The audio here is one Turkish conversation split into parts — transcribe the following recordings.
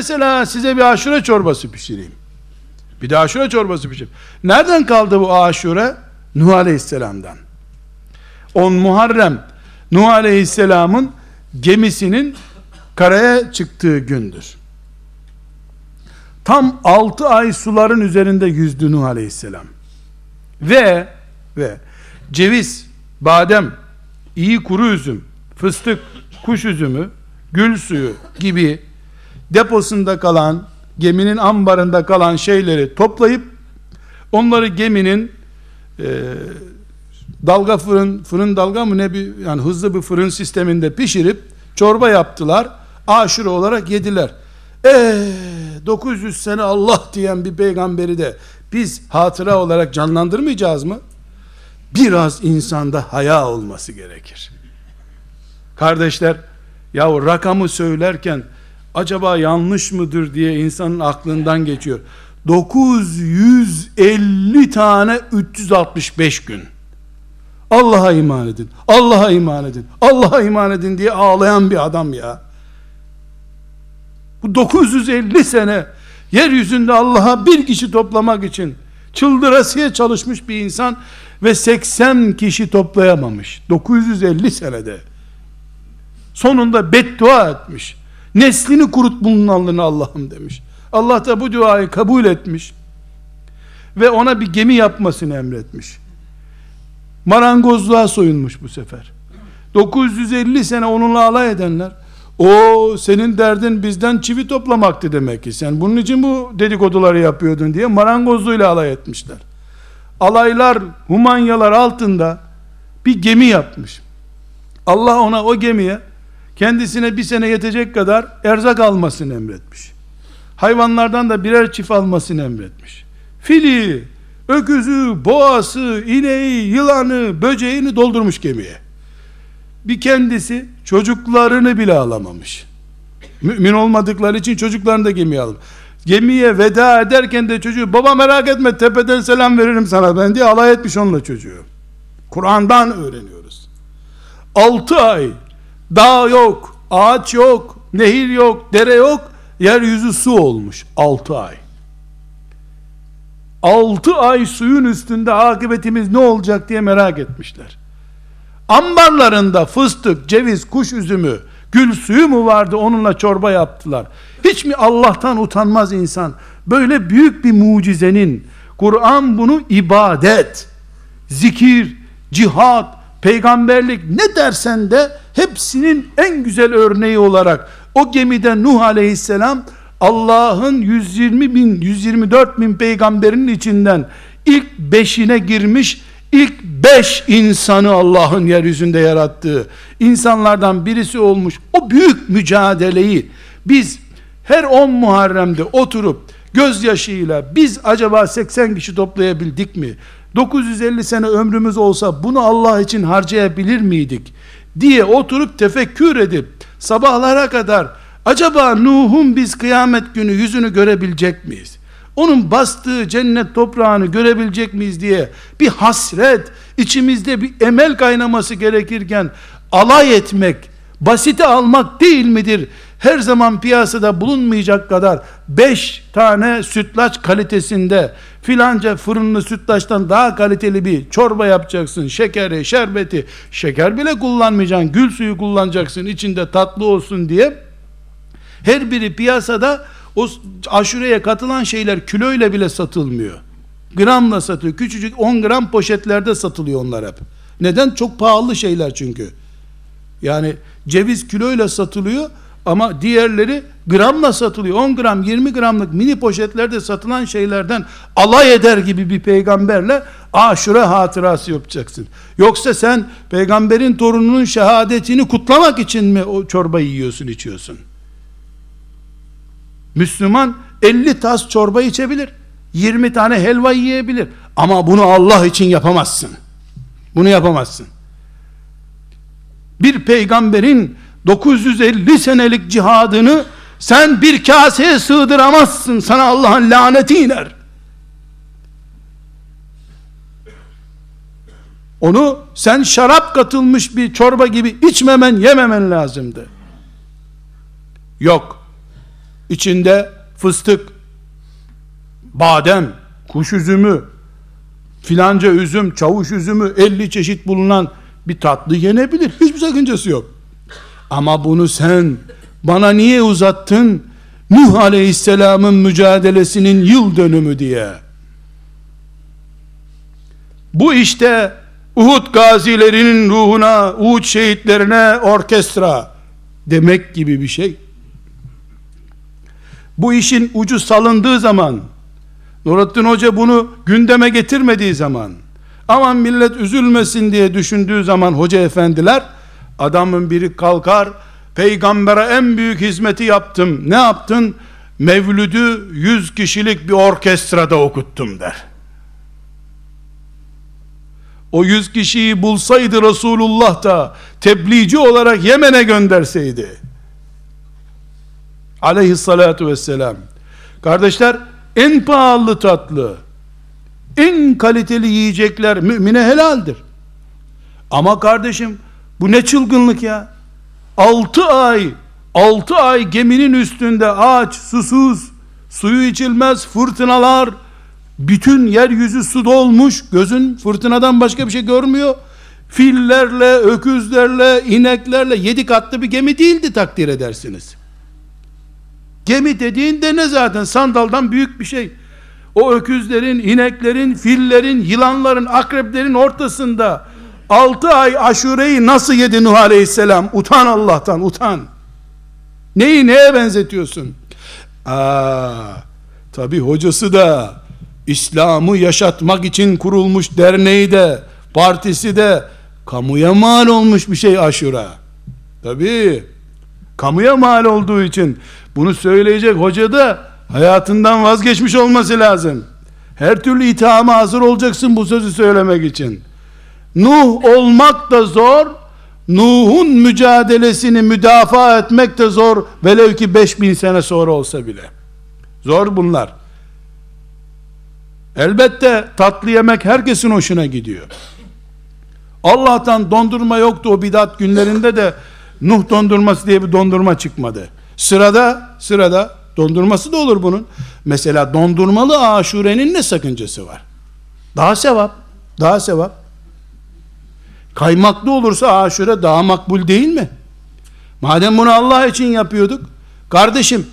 mesela size bir aşure çorbası pişireyim. Bir de aşure çorbası pişireyim. Nereden kaldı bu aşure? Nuh Aleyhisselam'dan. 10 Muharrem Nuh Aleyhisselam'ın gemisinin karaya çıktığı gündür. Tam 6 ay suların üzerinde yüzdü Nuh Aleyhisselam. Ve ve ceviz, badem, iyi kuru üzüm, fıstık, kuş üzümü, gül suyu gibi deposunda kalan, geminin ambarında kalan şeyleri toplayıp onları geminin e, dalga fırın, fırın dalga mı ne bir yani hızlı bir fırın sisteminde pişirip çorba yaptılar. Aşure olarak yediler. Eee 900 sene Allah diyen bir peygamberi de biz hatıra olarak canlandırmayacağız mı? Biraz insanda haya olması gerekir. Kardeşler, ya o rakamı söylerken acaba yanlış mıdır diye insanın aklından geçiyor. 950 tane 365 gün. Allah'a iman edin. Allah'a iman edin. Allah'a iman edin diye ağlayan bir adam ya. Bu 950 sene yeryüzünde Allah'a bir kişi toplamak için çıldırasıya çalışmış bir insan ve 80 kişi toplayamamış. 950 senede. Sonunda beddua etmiş. Neslini kurut bunun alnını Allah'ım demiş. Allah da bu duayı kabul etmiş. Ve ona bir gemi yapmasını emretmiş. Marangozluğa soyunmuş bu sefer. 950 sene onunla alay edenler o senin derdin bizden çivi toplamaktı demek ki. Sen bunun için bu dedikoduları yapıyordun diye marangozluğuyla alay etmişler. Alaylar, humanyalar altında bir gemi yapmış. Allah ona o gemiye kendisine bir sene yetecek kadar erzak almasını emretmiş. Hayvanlardan da birer çift almasını emretmiş. Fili, öküzü, boğası, ineği, yılanı, böceğini doldurmuş gemiye bir kendisi çocuklarını bile alamamış. Mümin olmadıkları için çocuklarını da gemiye alır. Gemiye veda ederken de çocuğu baba merak etme tepeden selam veririm sana ben diye alay etmiş onunla çocuğu. Kur'an'dan öğreniyoruz. 6 ay dağ yok, ağaç yok, nehir yok, dere yok, yeryüzü su olmuş 6 ay. 6 ay suyun üstünde akıbetimiz ne olacak diye merak etmişler. Ambarlarında fıstık, ceviz, kuş üzümü, gül suyu mu vardı onunla çorba yaptılar. Hiç mi Allah'tan utanmaz insan? Böyle büyük bir mucizenin, Kur'an bunu ibadet, zikir, cihat, peygamberlik ne dersen de hepsinin en güzel örneği olarak o gemide Nuh aleyhisselam Allah'ın 120 bin 124 bin peygamberinin içinden ilk beşine girmiş ilk beş insanı Allah'ın yeryüzünde yarattığı insanlardan birisi olmuş o büyük mücadeleyi biz her 10 Muharrem'de oturup gözyaşıyla biz acaba 80 kişi toplayabildik mi? 950 sene ömrümüz olsa bunu Allah için harcayabilir miydik? diye oturup tefekkür edip sabahlara kadar acaba Nuh'un biz kıyamet günü yüzünü görebilecek miyiz? onun bastığı cennet toprağını görebilecek miyiz diye bir hasret, içimizde bir emel kaynaması gerekirken alay etmek, basite almak değil midir? Her zaman piyasada bulunmayacak kadar 5 tane sütlaç kalitesinde filanca fırınlı sütlaçtan daha kaliteli bir çorba yapacaksın. Şekeri, şerbeti, şeker bile kullanmayacaksın. Gül suyu kullanacaksın içinde tatlı olsun diye. Her biri piyasada o aşureye katılan şeyler kiloyla bile satılmıyor. Gramla satıyor. Küçücük 10 gram poşetlerde satılıyor onlar hep. Neden? Çok pahalı şeyler çünkü. Yani ceviz kiloyla satılıyor ama diğerleri gramla satılıyor. 10 gram 20 gramlık mini poşetlerde satılan şeylerden alay eder gibi bir peygamberle aşure hatırası yapacaksın. Yoksa sen peygamberin torununun şehadetini kutlamak için mi o çorbayı yiyorsun içiyorsun? Müslüman 50 tas çorba içebilir. 20 tane helva yiyebilir. Ama bunu Allah için yapamazsın. Bunu yapamazsın. Bir peygamberin 950 senelik cihadını sen bir kaseye sığdıramazsın. Sana Allah'ın laneti iner. Onu sen şarap katılmış bir çorba gibi içmemen, yememen lazımdı. Yok içinde fıstık, badem, kuş üzümü, filanca üzüm, çavuş üzümü, 50 çeşit bulunan bir tatlı yenebilir. Hiçbir sakıncası yok. Ama bunu sen bana niye uzattın? Nuh Aleyhisselam'ın mücadelesinin yıl dönümü diye. Bu işte Uhud gazilerinin ruhuna, Uhud şehitlerine orkestra demek gibi bir şey. Bu işin ucu salındığı zaman, Nurattin Hoca bunu gündeme getirmediği zaman, aman millet üzülmesin diye düşündüğü zaman hoca efendiler, adamın biri kalkar, peygambere en büyük hizmeti yaptım. Ne yaptın? Mevlüdü yüz kişilik bir orkestrada okuttum der. O yüz kişiyi bulsaydı Resulullah da tebliğci olarak Yemen'e gönderseydi. Aleyhissalatu vesselam. Kardeşler en pahalı tatlı, en kaliteli yiyecekler mümine helaldir. Ama kardeşim bu ne çılgınlık ya? 6 ay 6 ay geminin üstünde aç, susuz, suyu içilmez, fırtınalar, bütün yeryüzü su dolmuş, gözün fırtınadan başka bir şey görmüyor. Fillerle, öküzlerle, ineklerle yedi katlı bir gemi değildi takdir edersiniz. Gemi dediğinde ne zaten sandaldan büyük bir şey. O öküzlerin, ineklerin, fillerin, yılanların, akreplerin ortasında 6 ay aşureyi nasıl yedi Nuh Aleyhisselam? Utan Allah'tan, utan. Neyi neye benzetiyorsun? Aa, tabi hocası da İslam'ı yaşatmak için kurulmuş derneği de partisi de kamuya mal olmuş bir şey aşura. Tabi kamuya mal olduğu için bunu söyleyecek hoca da hayatından vazgeçmiş olması lazım. Her türlü ithama hazır olacaksın bu sözü söylemek için. Nuh olmak da zor, Nuh'un mücadelesini müdafaa etmek de zor, velev ki 5000 sene sonra olsa bile. Zor bunlar. Elbette tatlı yemek herkesin hoşuna gidiyor. Allah'tan dondurma yoktu o bidat günlerinde de Nuh dondurması diye bir dondurma çıkmadı. Sırada, sırada dondurması da olur bunun. Mesela dondurmalı aşurenin ne sakıncası var? Daha sevap, daha sevap. Kaymaklı olursa aşure daha makbul değil mi? Madem bunu Allah için yapıyorduk, kardeşim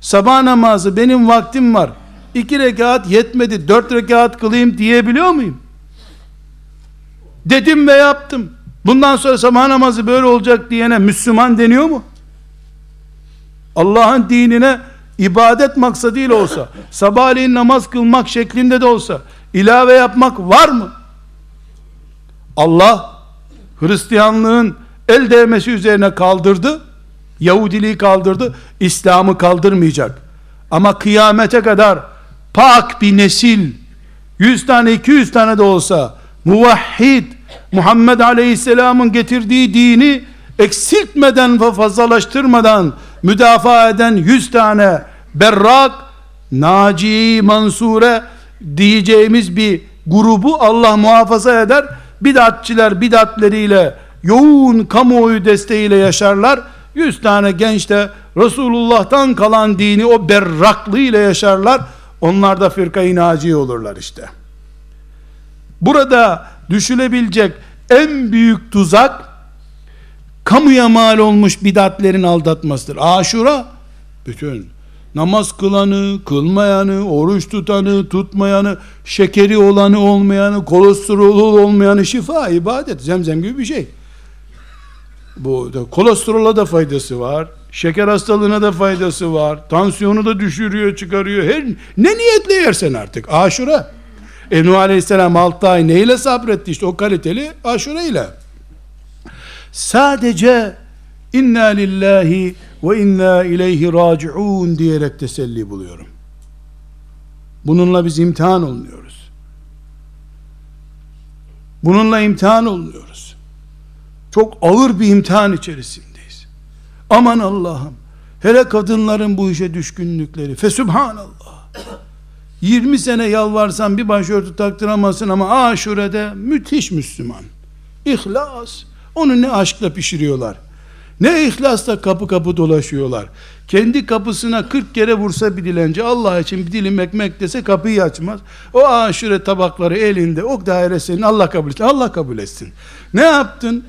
sabah namazı benim vaktim var, iki rekat yetmedi, dört rekat kılayım diyebiliyor muyum? Dedim ve yaptım. Bundan sonra sabah namazı böyle olacak diyene Müslüman deniyor mu? Allah'ın dinine ibadet maksadıyla olsa, sabahleyin namaz kılmak şeklinde de olsa, ilave yapmak var mı? Allah, Hristiyanlığın el değmesi üzerine kaldırdı, Yahudiliği kaldırdı, İslam'ı kaldırmayacak. Ama kıyamete kadar pak bir nesil, 100 tane 200 tane de olsa, muvahhid, Muhammed Aleyhisselam'ın getirdiği dini eksiltmeden ve fazlalaştırmadan müdafaa eden 100 tane berrak, naci, mansure diyeceğimiz bir grubu Allah muhafaza eder. Bidatçiler bidatleriyle yoğun kamuoyu desteğiyle yaşarlar. 100 tane genç de Resulullah'tan kalan dini o berraklığı ile yaşarlar. Onlar da firka-i naci olurlar işte. Burada düşülebilecek en büyük tuzak kamuya mal olmuş bidatlerin aldatmasıdır. Aşura bütün namaz kılanı, kılmayanı, oruç tutanı, tutmayanı, şekeri olanı, olmayanı, kolesterolü olmayanı şifa, ibadet, zemzem gibi bir şey. Bu da kolesterola da faydası var. Şeker hastalığına da faydası var. Tansiyonu da düşürüyor, çıkarıyor. Her ne niyetle yersen artık. Aşura. E Nuh Aleyhisselam 6 ay neyle sabretti işte o kaliteli aşure ile. Sadece inna lillahi ve inna ileyhi raciun diyerek teselli buluyorum. Bununla biz imtihan olmuyoruz. Bununla imtihan olmuyoruz. Çok ağır bir imtihan içerisindeyiz. Aman Allah'ım. Hele kadınların bu işe düşkünlükleri. Fesübhanallah. 20 sene yalvarsan bir başörtü taktıramazsın ama aşurede müthiş Müslüman. İhlas. Onu ne aşkla pişiriyorlar. Ne ihlasla kapı kapı dolaşıyorlar. Kendi kapısına 40 kere vursa bir dilenci Allah için bir dilim ekmek dese kapıyı açmaz. O aşure tabakları elinde o daire senin Allah kabul etsin. Allah kabul etsin. Ne yaptın?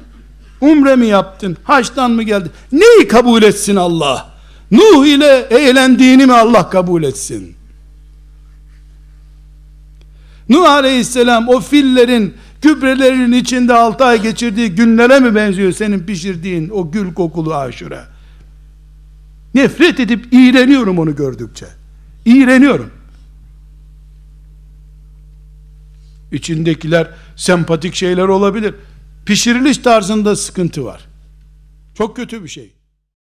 Umre mi yaptın? Haçtan mı geldin? Neyi kabul etsin Allah? Nuh ile eğlendiğini mi Allah kabul etsin? Nuh aleyhisselam o fillerin gübrelerinin içinde 6 ay geçirdiği günlere mi benziyor senin pişirdiğin o gül kokulu aşure? Nefret edip iğreniyorum onu gördükçe. İğreniyorum. İçindekiler sempatik şeyler olabilir. Pişiriliş tarzında sıkıntı var. Çok kötü bir şey.